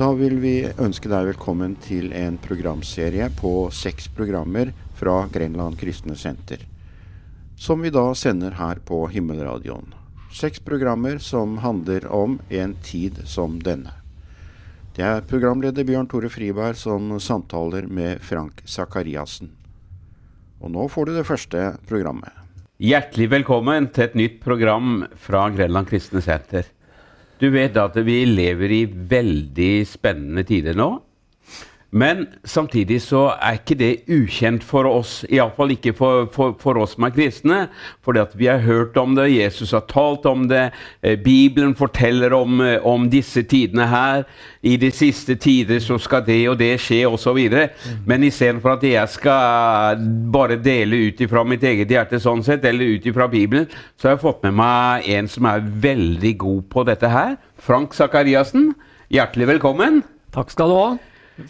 Da vil vi ønske deg velkommen til en programserie på seks programmer fra Grenland kristne senter. Som vi da sender her på Himmelradioen. Seks programmer som handler om en tid som denne. Det er programleder Bjørn Tore Friberg som samtaler med Frank Sakariassen. Og nå får du det første programmet. Hjertelig velkommen til et nytt program fra Grenland kristne senter. Du vet at vi lever i veldig spennende tider nå. Men samtidig så er ikke det ukjent for oss, iallfall ikke for, for, for, oss som er kristne. Fordi vi har hørt om det, Jesus har talt om det, eh, Bibelen forteller om, eh, om, disse tidene her. I de siste tider så skal det og det skje, osv. Mm. Men istedenfor at jeg skal bare dele ut ifra mitt eget hjerte, sånn sett, eller ut ifra Bibelen, så har jeg fått med meg en som er veldig god på dette her. Frank Sakariassen, hjertelig velkommen. Takk skal du ha.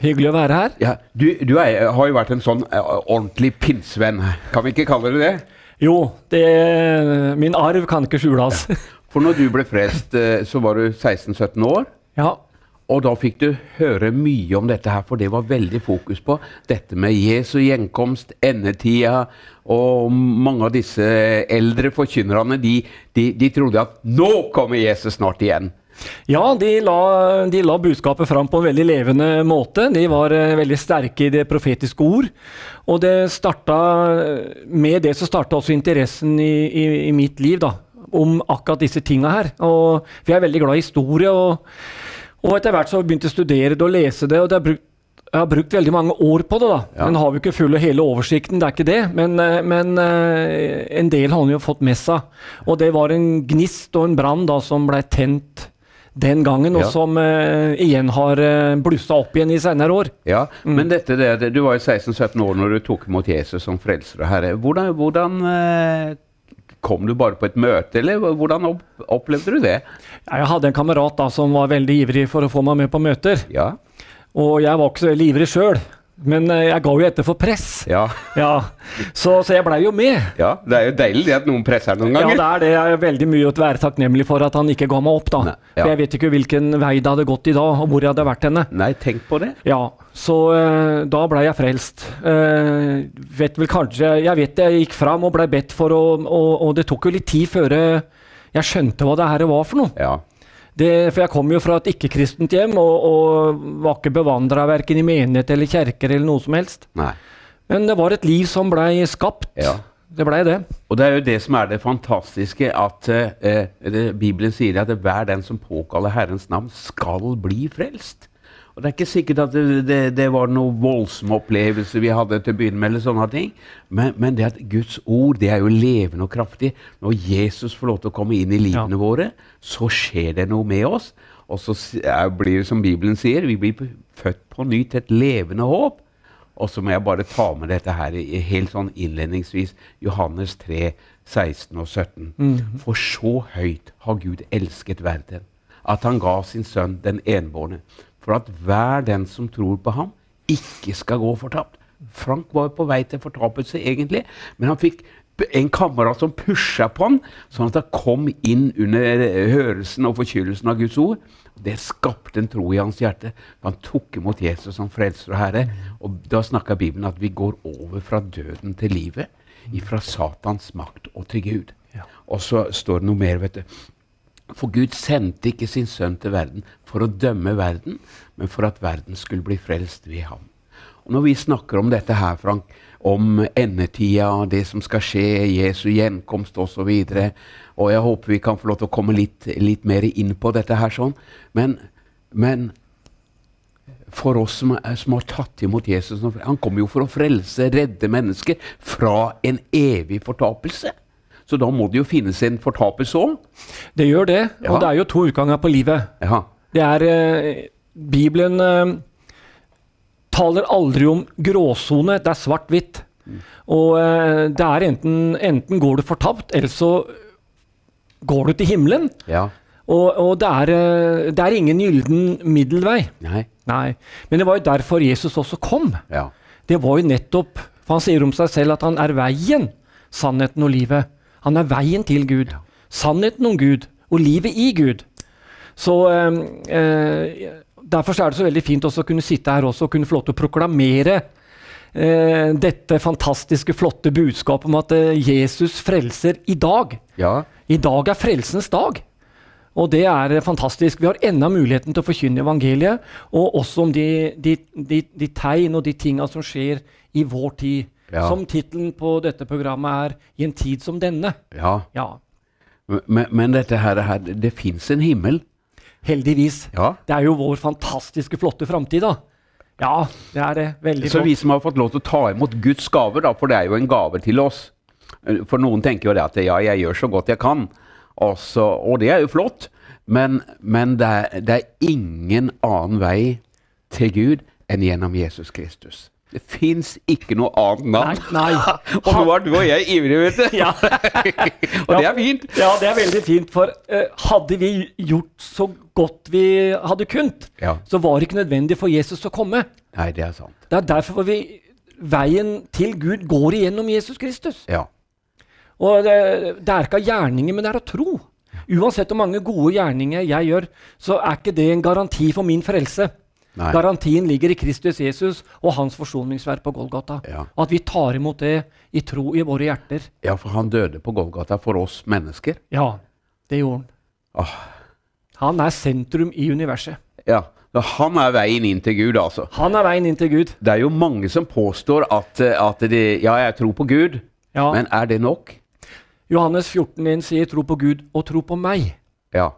Hyggelig å være her. Ja, du, du er, har jo vært en sånn uh, ordentlig pinnsvenn. Kan vi ikke kalle det det? Jo, det, min arv kan ikke skjules. Ja. For når du ble frest, uh, så var du 16-17 år. Ja. Og da fikk du høre mye om dette her, for det var veldig fokus på dette med Jesu gjenkomst, endetida, og mange av disse eldre forkynnerne de, de, de trodde at nå kommer Jesus snart igjen. Ja, de la, de la, budskapet fram på en veldig levende måte. De var uh, veldig sterke i det profetiske ord. Og det starta, med det så starta også interessen i, i, i, mitt liv da, om akkurat disse tinga her. Og, for jeg er veldig glad i historie. Og, og etter hvert så begynte jeg å studere det og lese det. og det brukt, jeg har brukt veldig mange år på det, da. Ja. Men har vi ikke full og hele oversikten, det er ikke det. Men, eh, men uh, en del har han jo fått med seg. Og det var en gnist og en brann som ble tent den gangen, og som uh, igjen har uh, blussa opp igjen i senere år. Ja, mm. Men dette det, du var jo 16-17 år når du tok imot Jesus som frelser og herre. Hvordan, hvordan uh, Kom du bare på et møte, eller hvordan opplevde du det? Jeg hadde en kamerat da som var veldig ivrig for å få meg med på møter. Ja. Og jeg var ikke så veldig ivrig sjøl. Men eh, jeg ga jo etter for press. Ja. ja. Så, så, jeg blei jo med. Ja, Det er jo deilig at noen presser noen ganger. Ja, det er det. Jeg er veldig mye å være takknemlig for at han ikke ga meg opp, da. Nei, ja. For jeg vet ikke hvilken vei det hadde gått i dag, og hvor jeg hadde vært henne. Nei, tenk på det. Ja, så uh, da blei jeg frelst. Uh, vet vel kanskje Jeg vet jeg gikk fram og blei bedt for, og, og, og, det tok jo litt tid før jeg skjønte hva det her var for noe. Ja. Det, for jeg kom jo fra et ikke-kristent hjem og, og var ikke bevandra verken i menighet eller kjerker eller noe som helst. Nei. Men det var et liv som blei skapt. Ja. Det blei det. Og det er jo det som er det fantastiske, at eh, det, Bibelen sier at hver den som påkaller Herrens navn, skal bli frelst. Og Det er ikke sikkert at det, det, det var noen voldsom opplevelse vi hadde til å begynne med. eller sånne ting. Men, men, det at Guds ord det er jo levende og kraftig. Når Jesus får lov til å komme inn i livene ja. våre, så skjer det noe med oss. Og så blir det som Bibelen sier, vi blir født på ny til et levende håp. Og så må jeg bare ta med dette her helt sånn innledningsvis. Johannes 3, 16 og 17. Mm. For så høyt har Gud elsket verden, at han ga sin sønn den enbårne for at hver den som tror på ham, ikke skal gå fortapt. Frank var på vei til fortapelse, egentlig, men han fikk en kamerat som pusha på ham, sånn at han kom inn under hørelsen og forkynnelsen av Guds ord. Det skapte en tro i hans hjerte. Han tok imot Jesus som frelser og herre. Og Da snakka Bibelen at vi går over fra døden til livet. Fra Satans makt og til Gud. Og så står det noe mer. vet du. For Gud sendte ikke sin sønn til verden for å dømme verden, men for at verden skulle bli frelst ved ham. Og Når vi snakker om dette her, Frank, om endetida, det som skal skje, Jesu gjenkomst osv., og, så og jeg håper vi kan få lov til å komme litt, litt mer inn på dette her sånn, men, men for oss som, som, har tatt imot Jesus Han kommer jo for å frelse, redde mennesker fra en evig fortapelse. Så da må det jo finnes en fortapelse òg? Det gjør det. Ja. Og det er jo to utganger på livet. Ja. Det er eh, Bibelen eh, taler aldri om gråsone. Det er svart-hvitt. Mm. Og eh, det er enten, enten går du fortapt, eller så går du til himmelen. Ja. Og, og det, er, eh, det, er, ingen gylden middelvei. Nei. Nei. Men det var jo derfor Jesus også kom. Ja. Det var jo nettopp For han sier om seg selv at han er veien, sannheten og livet. Han er veien til Gud. Sannheten om Gud og livet i Gud. Så eh, Derfor er det så veldig fint å kunne sitte her også og kunne få lov til å proklamere eh, dette fantastiske, flotte budskapet om at eh, Jesus frelser i dag. Ja. I dag er frelsens dag. Og det er eh, fantastisk. Vi har enda muligheten til å forkynne evangeliet, og også om de, de, de, de tegn og de tinga som skjer i vår tid. Ja. Som tittelen på dette programmet er 'I en tid som denne'. ja. Ja, Men, men dette her, her det fins en himmel. heldigvis. Ja. Det er jo vår fantastiske, flotte framtid, da. Ja, det er det. Veldig Så vi som har fått lov til å ta imot Guds gaver, da, for det er jo en gave til oss For noen tenker jo det at ja, jeg gjør så godt jeg kan, Også, og det er jo flott, men, men det, er, det er ingen annen vei til Gud enn gjennom Jesus Kristus. Det fins ikke noe annet navn. nei. nei. Og nå er du og jeg ivrige, vet du. Ja. og det er fint. Ja, det er veldig fint. For uh, hadde vi gjort så godt vi hadde kunnet, Ja. så var det ikke nødvendig for Jesus å komme. Nei, det er sant. Det er derfor vi, veien til Gud går igjennom Jesus Kristus. Ja. Og det, det er ikke av gjerninger, men det er av tro. Uansett hvor mange gode gjerninger jeg gjør, så er ikke det en garanti for min frelse. Nei. Garantien ligger i Kristus Jesus og hans forsoningsverk på Golgata. Ja. Og at vi tar imot det i tro i våre hjerter. ja, for han døde på Golgata for oss mennesker. Ja, det gjorde han. Åh. Han er sentrum i universet. Ja, Han er veien inn til Gud, altså. Han er veien inn til Gud. Det er jo mange som påstår at, eh, at de, ja, jeg tror på Gud, Ja. men er det nok? Johannes 14,1 sier 'tro på Gud og tro på meg'. Ja.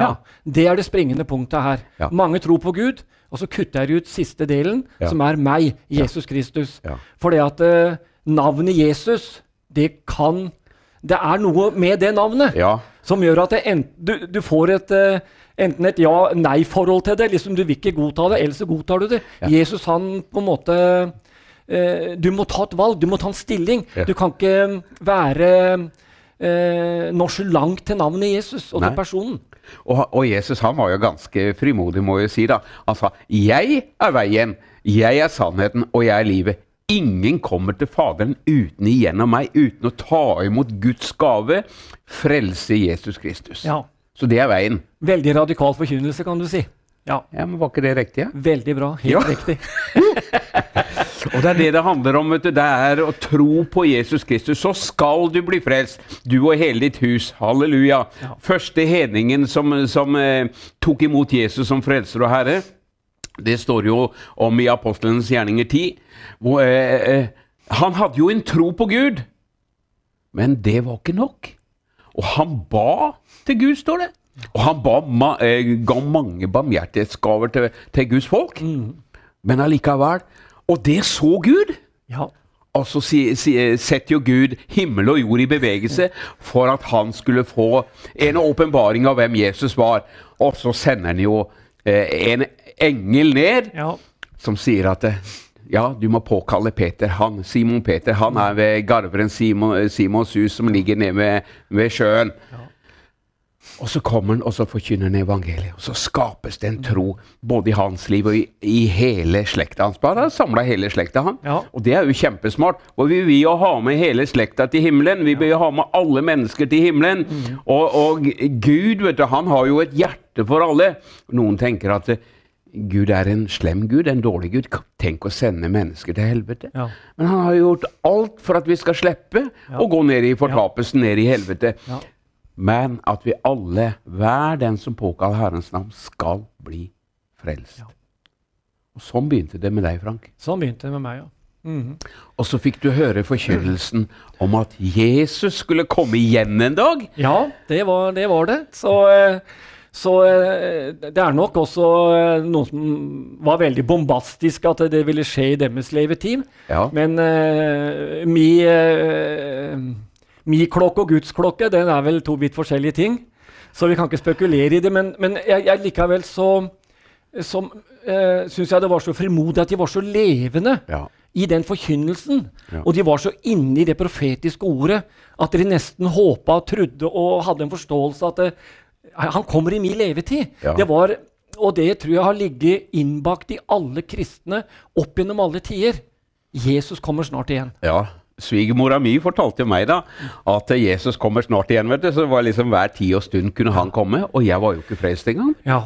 Ja, Det er det springende punktet her. Ja. Mange tror på Gud, og så kutter jeg ut siste delen, Ja. som er meg, Jesus Kristus. Ja. For det at uh, navnet Jesus, det kan Det er noe med det navnet som gjør at det ent, du, du får et uh, enten et ja-nei-forhold til det. liksom Du vil ikke godta det, eller så godtar du det. Jesus han på en måte eh, Du må ta et valg, du må ta en stilling. Du kan ikke være eh, langt til navnet Jesus og Nei. til personen. Og, og Jesus han var jo ganske frimodig, må jeg si. da. Han sa 'Jeg er veien, jeg er sannheten, og jeg er livet'. Ingen kommer til Faderen uten igjennom meg, uten å ta imot Guds gave, frelse Jesus Kristus. Ja. Så det er veien. Veldig radikal forkynnelse, kan du si. Ja, Ja, men Var ikke det riktig? Ja? Veldig bra. Helt Ja. riktig. Og det er det det handler om. vet du. Det er å tro på Jesus Kristus. Så skal du bli frelst, du og hele ditt hus. Halleluja. Ja. Første hedningen som, som eh, tok imot Jesus som frelser og herre, det står jo om i Apostelens gjerninger 10. Hvor, eh, eh, han hadde jo en tro på Gud, men det var ikke nok. Og han ba til Gud, står det. Og han ba, ma, eh, ga mange barmhjertighetsgaver til, til Guds folk. Men allikevel Og det så Gud! Ja. Og så si, si, setter jo Gud himmel og jord i bevegelse for at han skulle få en åpenbaring av hvem Jesus var. Og så sender han jo eh, en engel ned ja. som sier at ja, du må påkalle Peter. Han, Simon Peter han er ved garveren Simon, Simons hus som ligger nede ved, ved sjøen. Og så kommer han og så forkynner han evangeliet. Og så skapes det en tro både i hans liv og i, i hele slekta hans. Bare samla hele slekta, han. Ja. Og det er jo kjempesmart. Og vi vil jo ha med hele slekta til himmelen. Vi vil jo ha med alle mennesker til himmelen. Og, og Gud, vet du, han har jo et hjerte for alle. Noen tenker at eh, Gud er en slem Gud, en dårlig Gud. Tenk å sende mennesker til helvete. Ja. Men han har gjort alt for at vi skal slippe å gå ned i fortapelsen, ned i helvete. Men at vi alle, hver den som påkaller Herrens navn, skal bli frelst. Ja. Og Sånn begynte det med deg, Frank. Sånn begynte det med meg, ja. Mhm. Og så fikk du høre forkynnelsen om at Jesus skulle komme igjen en dag. Ja, det var det. Var det. Så, eh, så eh, det er nok også eh, noe som var veldig bombastisk at det ville skje i deres levetid. Ja. Men uh, mi, eh, mi klokke og Guds klokke, den er vel to vidt forskjellige ting. Så vi kan ikke spekulere i det. Men, men jeg, jeg likevel så, så eh, syns jeg det var så frimodig at de var så levende Ja. i den forkynnelsen. Ja. Og de var så inne i det profetiske ordet at de nesten håpa og trodde og hadde en forståelse at det, han kommer i min levetid. Ja. Det var, og det tror jeg har ligget innbakt i alle kristne opp gjennom alle tider. Jesus kommer snart igjen. ja. Svigermora mi fortalte meg da at Jesus kommer snart igjen. vet du, Så det var liksom hver tid og stund kunne han komme, og jeg var jo ikke frelst engang. Ja.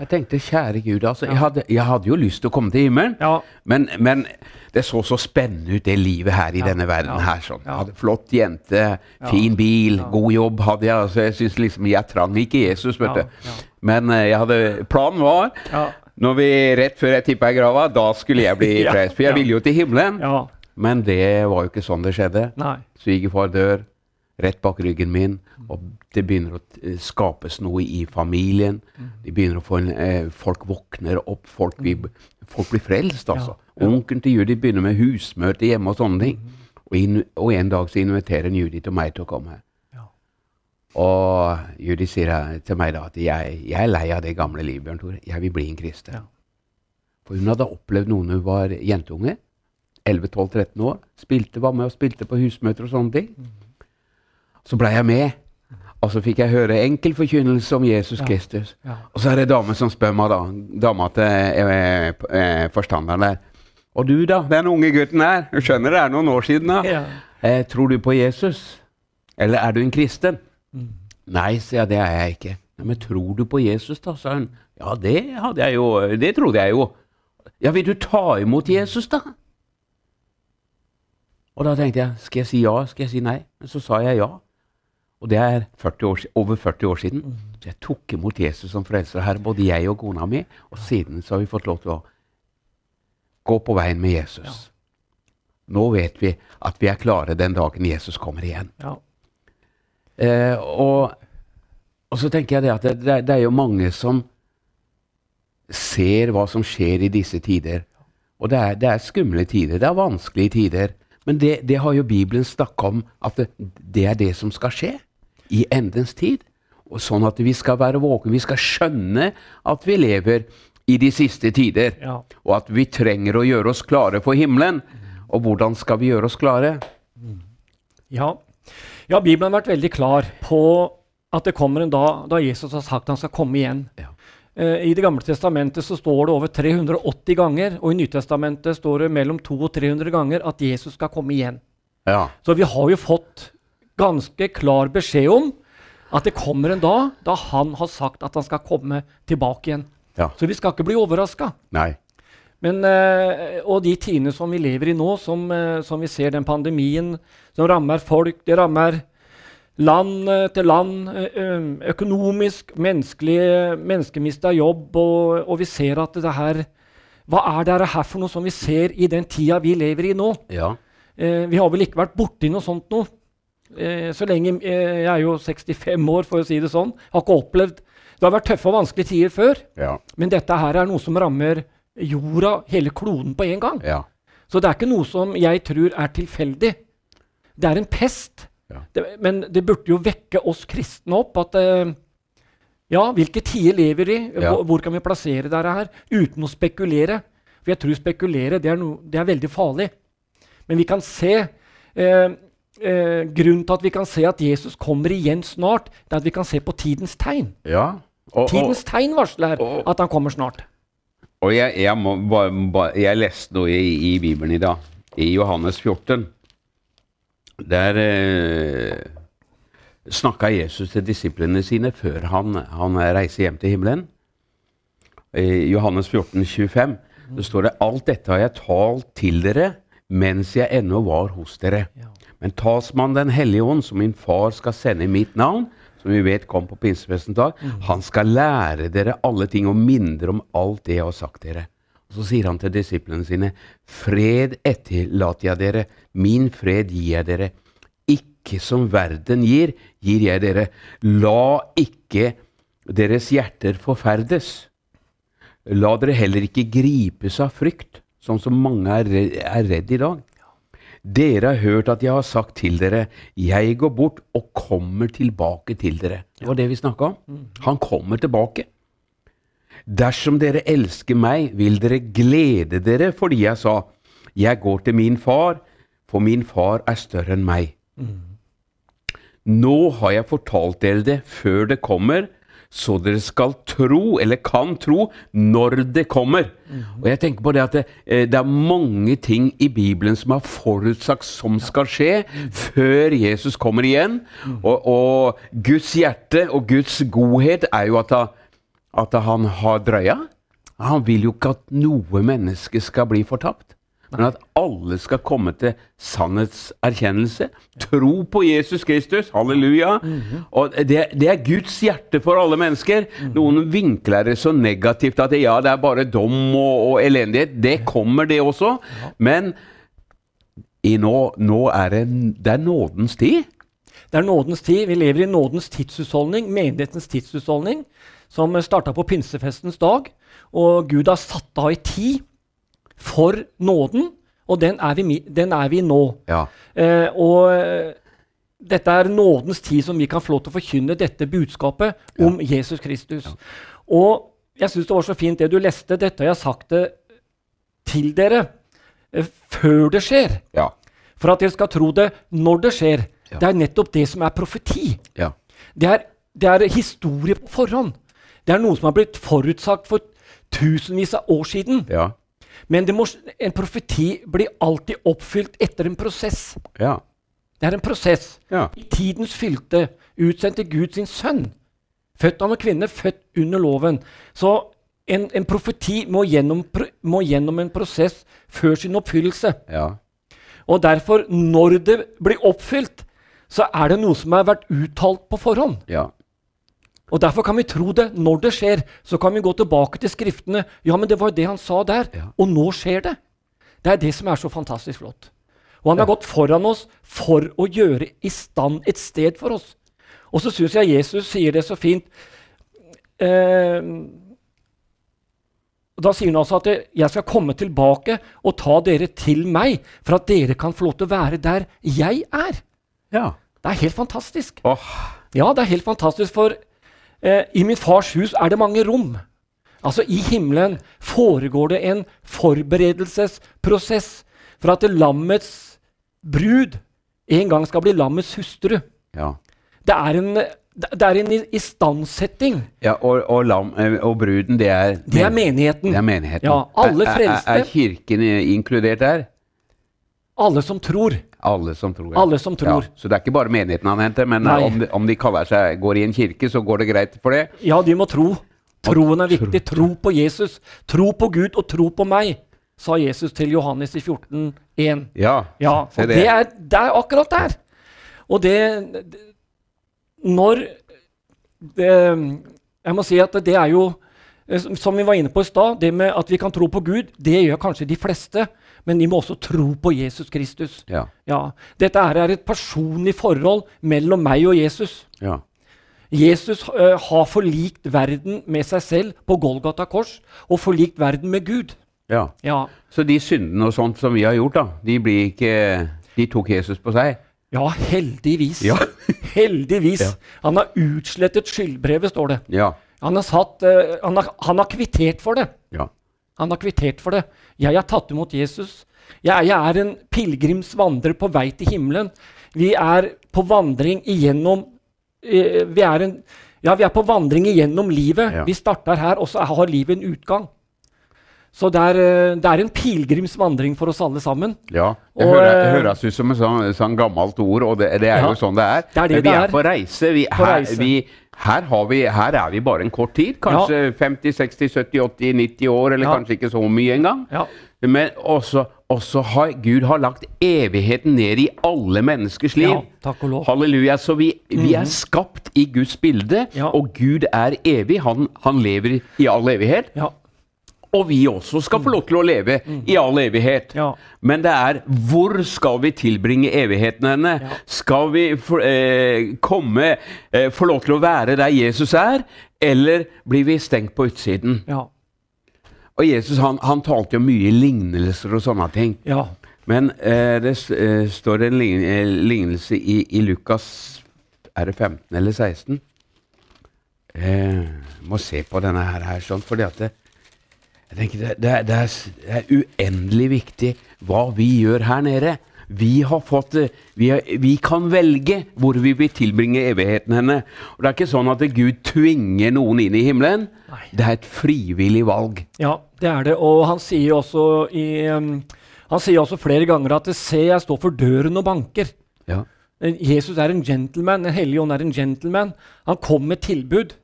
Jeg tenkte kjære Gud, altså, jeg hadde, jeg hadde jo lyst til å komme til himmelen, Ja. men, men det så så spennende ut, det livet her i Ja, denne verden ja, her. sånn. ja. Hadde flott jente, fin bil, god jobb hadde jeg. altså Jeg synes liksom, jeg trang ikke Jesus, vet du. ja. Men eh, jeg hadde, planen var, Ja. når vi rett før jeg tippa i grava, da skulle jeg bli Ja, frelst. For jeg ja. ville jo til himmelen. ja. Men det var jo ikke sånn det skjedde. Nei. Svigerfar dør rett bak ryggen min, og det begynner å eh, skapes noe i familien. De begynner å få en, eh, Folk våkner opp, folk, vi, folk blir frelst, altså. Ja. Onkelen til Judy begynner med husmøte hjemme og sånne ting. Og, in, og en dag så inviterer Judith og meg til å komme. Ja. Og Judy sier til meg da at jeg, jeg er lei av det gamle livet, Bjørn Tore. Jeg vil bli en kristen. Ja. For hun hadde opplevd noe når hun var jentunge. 11-12-13 år. Spilte, var med og spilte på husmøter og sånne ting. Så blei jeg med. Og så fikk jeg høre enkel forkynnelse om Jesus Ja. Kristus. Ja. Og så er det dame som spør meg, da. Dama til eh, eh, forstanderen der. Og du, da? Den unge gutten her. Du skjønner det er noen år siden, da. Ja. Eh, tror du på Jesus? Eller er du en kristen? Mm. Nei, sier jeg, det er jeg ikke. Nei, Men tror du på Jesus, da? sa hun. Ja, det hadde jeg jo. Det trodde jeg jo. Ja, vil du ta imot Jesus, da? Og da tenkte jeg, skal jeg si ja, skal jeg si nei? Men så sa jeg ja. Og det er 40 år, over 40 år siden. Så jeg tok imot Jesus som frelser her, både jeg og kona mi. Og siden så har vi fått lov til å gå på veien med Jesus. Nå vet vi at vi er klare den dagen Jesus kommer igjen. Ja. Eh, og, og så tenker jeg det at det, det, det er jo mange som ser hva som skjer i disse tider. Og det er, det er skumle tider, det er vanskelige tider. Men det, det har jo Bibelen snakka om, at det, det er det som skal skje i endens tid. Og sånn at vi skal være våkne, vi skal skjønne at vi lever i de siste tider. Ja. Og at vi trenger å gjøre oss klare for himmelen. Og hvordan skal vi gjøre oss klare? Ja. ja, Bibelen har vært veldig klar på at det kommer en dag da Jesus har sagt han skal komme igjen. Ja. Eh, I Det gamle testamentet så står det over 380 ganger, og i Nytestamentet står det mellom 200 og 300 ganger at Jesus skal komme igjen. Ja. Så vi har jo fått ganske klar beskjed om at det kommer en dag da han har sagt at han skal komme tilbake igjen. ja. Så vi skal ikke bli overraska. Men, eh, og de tidene som vi lever i nå, som, eh, som vi ser den pandemien som rammer folk, det rammer land til land, eh, økonomisk, mennesker mister jobb, og, og vi ser at det her Hva er det her for noe som vi ser i den tida vi lever i nå? Ja. Eh, vi har vel ikke vært borti noe sånt nå. Eh, så lenge eh, Jeg er jo 65 år, for å si det sånn. Har ikke opplevd Det har vært tøffe og vanskelige tider før. Ja. Men dette her er noe som rammer jorda, hele kloden, på en gang. Ja. Så det er ikke noe som jeg tror er tilfeldig. Det er en pest. Ja. Det, men det burde jo vekke oss kristne opp at uh, Ja, hvilke tider lever vi i? Ja. Hvor, hvor kan vi plassere dette her? Uten å spekulere. For jeg tror spekulere det er, no, det er veldig farlig. Men vi kan se uh, uh, Grunnen til at vi kan se at Jesus kommer igjen snart, det er at vi kan se på tidens tegn. ja. Og, og, Tidens tegn varsler og- at han kommer snart. og jeg, jeg, må, ba, ba, jeg leste noe i, i Bibelen i dag, i Johannes 14. Der eh, snakka Jesus til disiplene sine før han, han reiser hjem til himmelen. I Johannes 14, 25, det står det alt dette har jeg talt til dere mens jeg ennå var hos dere. Men talsmann Den hellige ånd, som min far skal sende i mitt navn, som vi vet kom på pinsefestens dag, han skal lære dere alle ting og minne dere om alt det jeg har sagt dere. Så sier han til disiplene sine, fred etterlater jeg dere, min fred gir jeg dere. Ikke som verden gir, gir jeg dere. La ikke deres hjerter forferdes. La dere heller ikke gripes av frykt, sånn som mange er er redd i dag. Dere har hørt at jeg har sagt til dere, jeg går bort og kommer tilbake til dere. Det var det vi snakka om. Han kommer tilbake. Dersom dere elsker meg, vil dere glede dere fordi jeg sa, jeg går til min far, for min far er større enn meg. Nå har jeg fortalt dere det før det kommer, så dere skal tro, eller kan tro, når det kommer. Og jeg tenker på Det at det, eh, det er mange ting i Bibelen som er forutsagt som skal skje før Jesus kommer igjen. Og, og Guds hjerte og Guds godhet er jo at, han- at han har drøya. Han vil jo ikke at noe menneske skal bli fortapt. Men at alle skal komme til sannhetserkjennelse. Tro på Jesus Kristus. Halleluja. Og det, det er Guds hjerte for alle mennesker. Noen vinkler det så negativt at ja, det er bare dom og, og elendighet. Det kommer, det også. Men i nå, nå er det, det er nådens tid. Det er nådens tid. Vi lever i nådens tidshusholdning, menighetens tidshusholdning, som starta på pinsefestens dag. Og Gud har satt av ei tid for nåden, og den er vi, den er vi nå. Ja. Eh, og eh, dette er nådens tid som vi kan få lov til å forkynne dette budskapet om Jesus Kristus. Og jeg syns det var så fint det du leste. Dette har jeg sagt det til dere eh, før det skjer. Ja. For at dere skal tro det når det skjer. Ja. Det er nettopp det som er profeti. ja. Det er, det er historie på forhånd. Det er noe som har blitt forutsagt for tusenvis av år siden. Ja. Men det må, en profeti blir alltid oppfylt etter en prosess. Ja. Det er en prosess. Ja. I tidens fylte utsendte Gud sin sønn. Født av en kvinne, født under loven. Så en, en profeti må gjennom, må gjennom en prosess før sin oppfyllelse. ja. Og derfor, når det blir oppfylt, så er det noe som har vært uttalt på forhånd. ja. Og Derfor kan vi tro det når det skjer. Så kan vi gå tilbake til skriftene. Ja, men det var jo det han sa der. Ja. Og nå skjer det. Det er det som er så fantastisk flott. Og han har gått foran oss for å gjøre i stand et sted for oss. Og så syns jeg Jesus sier det så fint. Eh, da sier han altså at 'jeg skal komme tilbake og ta dere til meg', for at dere kan få lov til å være der jeg er. ja. Det er helt fantastisk. Oh. Ja, det er helt fantastisk, for eh, i min fars hus er det mange rom. Altså, i himmelen foregår det en forberedelsesprosess for at lammets brud en gang skal bli lammets hustru. ja. Det er en, det er en istandsetting. ja og, og, lam, eh, og bruden, det er Det er menigheten. Det er menigheten. Ja, alle frelste. er- Er, er kirken inkludert der? Alle som tror. Alle som tror. Alle som tror. Ja, så det er ikke bare menigheten han henter, men Nei. eh, om de, om de kaller seg, går i en kirke, så går det greit for det? Ja, de må tro. Troen er viktig. Tro på Jesus. Tro på Gud og tro på meg, sa Jesus til Johannes i 14,1. Ja, Ja, se og det er, det er akkurat der. Og det, det Når det, Jeg må si at det er jo eh, som- Som vi var inne på i stad, det med at vi kan tro på Gud, det gjør kanskje de fleste. Men de må også tro på Jesus Kristus. Ja, Ja, Dette er et personlig forhold mellom meg og Jesus. ja. Jesus uh, har forlikt verden med seg selv på Golgata kors, og forlikt verden med Gud. ja. Ja, Så de syndene og sånt som vi har gjort, da, de blir ikke De tok Jesus på seg? ja heldigvis. Ja. heldigvis. Han har utslettet skyldbrevet, står det. Ja. Han har, satt, uh, han, har, han har kvittert for det. Han har kvittert for det. Jeg har tatt imot Jesus. Jeg, jeg er en pilegrimsvandrer på vei til himmelen. Vi er på vandring igjennom eh, vi, er en, ja, vi er på vandring igjennom livet. Ja. Vi starter her, og så har livet en utgang. Så det er, eh, det er en pilegrimsvandring for oss alle sammen. Ja, det Og, hører, høres ut som et sånn, sånn gammelt ord, og det, det er Ja, jo sånn det er. det er det Men vi er på reise. Vi, På her, reise. Vi, her, har vi, her er vi bare en kort tid. Kanskje 50, 60, 70, 80, 90 år, eller Ja. kanskje ikke så mye engang. Ja. Men også, også har Gud har lagt evigheten ned i alle menneskers liv. Ja, takk og lov. Halleluja. Så vi, vi er skapt i Guds bilde, Ja. og Gud er evig. Han, han lever i all evighet. Og vi også skal få lov til å leve i all evighet. Ja. Men det er hvor skal vi tilbringe evigheten henne? Ja. Skal vi eh, komme, eh, få lov til å være der Jesus er, eller blir vi stengt på utsiden? Ja. Og Jesus han, han talte jo mye lignelser og sånne ting. ja. Men eh, det eh, står en eh, lignelse i, i Lukas Er det 15 eller 16? Eh, må se på denne her, her sånn, fordi at det, jeg tenker det, det, det, er, det er uendelig viktig hva vi gjør her nede. Vi, har fått, eh, vi, har, vi kan velge hvor vi vil tilbringe evigheten henne. Og Det er ikke sånn at Gud tvinger noen inn i himmelen. Nei. Det er et frivillig valg. Ja, det er det. Og han sier også, i, han sier også flere ganger at 'se, jeg står for døren og banker'. Ja. Eh, Jesus er en gentleman. Den hellige ånd er en gentleman. Han kom med tilbud.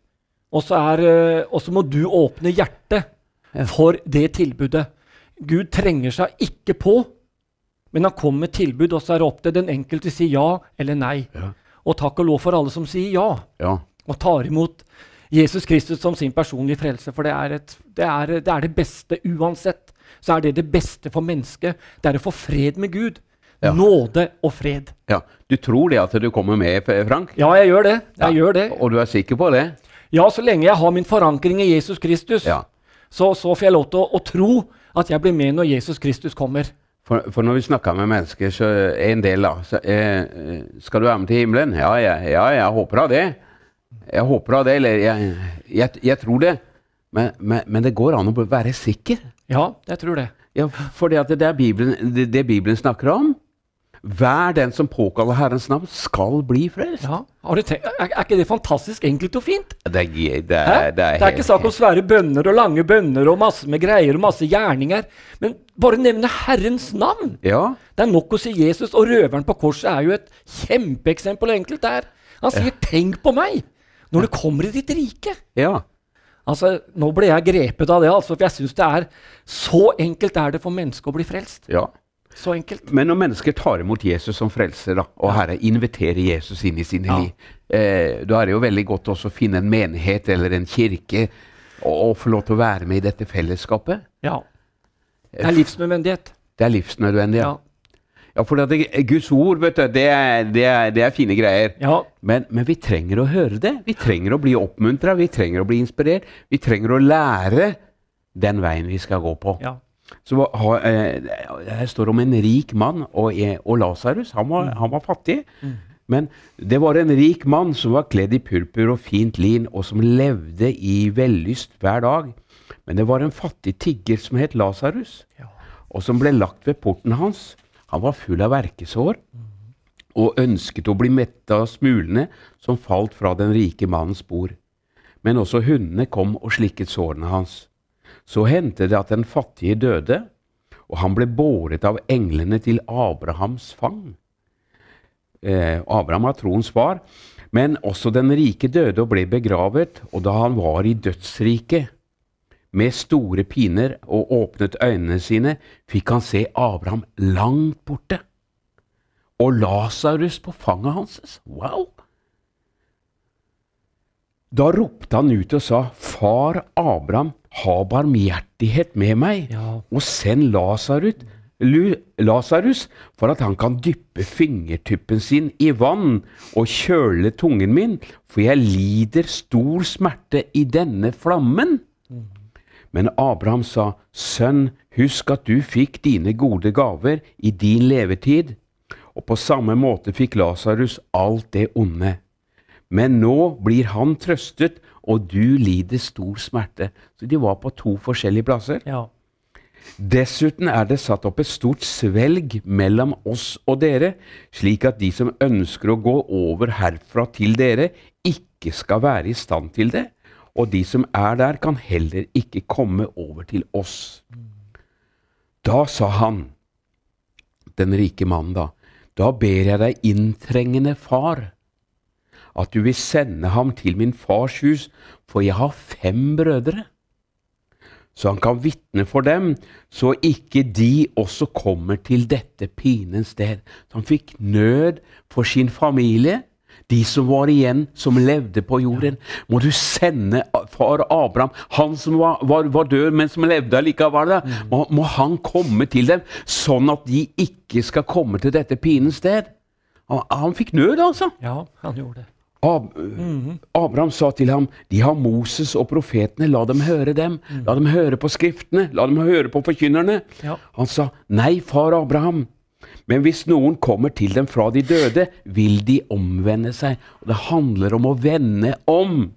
Og så, eh, må du åpne hjertet. For det tilbudet. Gud trenger seg ikke på, men han kommer med tilbud, og så er det opp til den enkelte å si ja eller nei. Ja. Og takk og lov for alle som sier ja, Ja. og tar imot Jesus Kristus som sin personlige frelse. For det er, et, det, er, det er det beste uansett. Så er det det beste for mennesket. Det er å få fred med Gud. Ja. Nåde og fred. ja. Du tror det at du kommer med, Frank? Ja, jeg gjør det. Jeg gjør det. Og du er sikker på det? Ja, så lenge jeg har min forankring i Jesus Kristus, Ja. Så, så får jeg lov til å, å tro at jeg blir med når Jesus Kristus kommer. For, for når vi snakker med mennesker, så er en del da så, eh, eh, Skal du være med til himmelen? Ja, jeg, ja, jeg håper da det. Jeg håper da det, eller jeg, jeg, jeg tror det. Men, men, men det går an å være sikker. Ja, jeg tror det. Ja, for det, det, er Bibelen, det, det Bibelen snakker om Hver den som påkaller Herrens navn, skal bli frelst. Ja. Har du tenkt, er, er ikke det fantastisk enkelt og fint? Det, er- det, Hæ? er, Det er, ikke sak om svære bønner og lange bønner og masse med greier og masse gjerninger. Men bare nevne Herrens navn. Ja, Det er nok å si Jesus, og røveren på korset er jo et kjempeeksempel enkelt der. Han sier 'tenk på meg' når du kommer i ditt rike. ja. Altså, Nå ble jeg grepet av det, altså, for jeg syns det er så enkelt er det for mennesket å bli frelst. ja. Så enkelt. Men når mennesker tar imot Jesus som frelser, da, og Herre inviterer Jesus inn i sine Ja. liv, eh, da er det jo veldig godt også å finne en menighet eller en kirke og, og få lov til å være med i dette fellesskapet. Ja. Det er livsnødvendighet. Det er livsnødvendig. Ja. Ja, for det, Guds ord, vet du, det er, det er, det er fine greier. ja. Men, men vi trenger å høre det. Vi trenger å bli oppmuntra, vi trenger å bli inspirert. Vi trenger å lære den veien vi skal gå på. ja. Så ha, eh, Her står det om en rik mann og, eh, og Lasarus. Han, var- han var fattig. Men det var en rik mann som var kledd i purpur og fint lin, og som levde i vellyst hver dag. Men det var en fattig tigger som het Lasarus, Ja. og som ble lagt ved porten hans. Han var full av verkesår og ønsket å bli mett av smulene som falt fra den rike mannens bord. Men også hundene kom og slikket sårene hans. Så hendte det at den fattige døde, og han ble båret av englene til Abrahams fang. Eh, Abraham var troens far, men også den rike døde og ble begravet, og da han var i dødsriket, med store piner og åpnet øynene sine, fikk han se Abraham langt borte, og Lasarus på fanget hans. Wow! Da ropte han ut og sa, Far Abraham, ha barmhjertighet med meg, Ja. og send Lasarus, Lasarus for at han kan dyppe fingertuppen sin i vann og kjøle tungen min, for jeg lider stor smerte i denne flammen. Men Abraham sa, Sønn, husk at du fikk dine gode gaver i din levetid, og på samme måte fikk Lasarus alt det onde. Men nå blir han trøstet, og du lider stor smerte. Så de var på to forskjellige plasser. ja. Dessuten er det satt opp et stort svelg mellom oss og dere, slik at de som ønsker å gå over herfra til dere, ikke skal være i stand til det, og de som er der, kan heller ikke komme over til oss. Da sa han, den rike mannen da, da ber jeg deg inntrengende far, at du vil sende ham til min fars hus, for jeg har fem brødre så han kan vitne for dem, så ikke de også kommer til dette pinens sted. Så han fikk nød for sin familie, de som var igjen, som levde på jorden. Må du sende far Abraham, han som var, var, var død, men som levde allikevel, da. må, må han komme til dem, sånn at de ikke skal komme til dette pinens sted. Han, han fikk nød, altså. ja, han gjorde det. Ab Abraham sa til ham, de har Moses og profetene, la dem høre dem. La dem høre på skriftene, la dem høre på forkynnerne. Ja. Han sa, nei, far Abraham, men hvis noen kommer til dem fra de døde, vil de omvende seg. Og det handler om å vende om.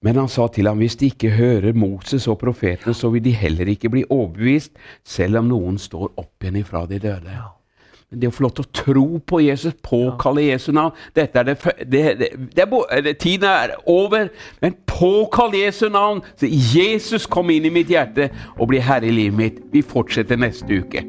Men han sa til ham, hvis de ikke hører Moses og profetene, så vil de heller ikke bli overbevist, selv om noen står opp igjen ifra de døde. Men det å få lov til å tro på Jesus, påkalle Jesu navn dette er det, det, det, er, det, Tiden er over, men påkall Jesu navn! Så Jesus kom inn i mitt hjerte og blir herre i livet mitt. Vi fortsetter neste uke.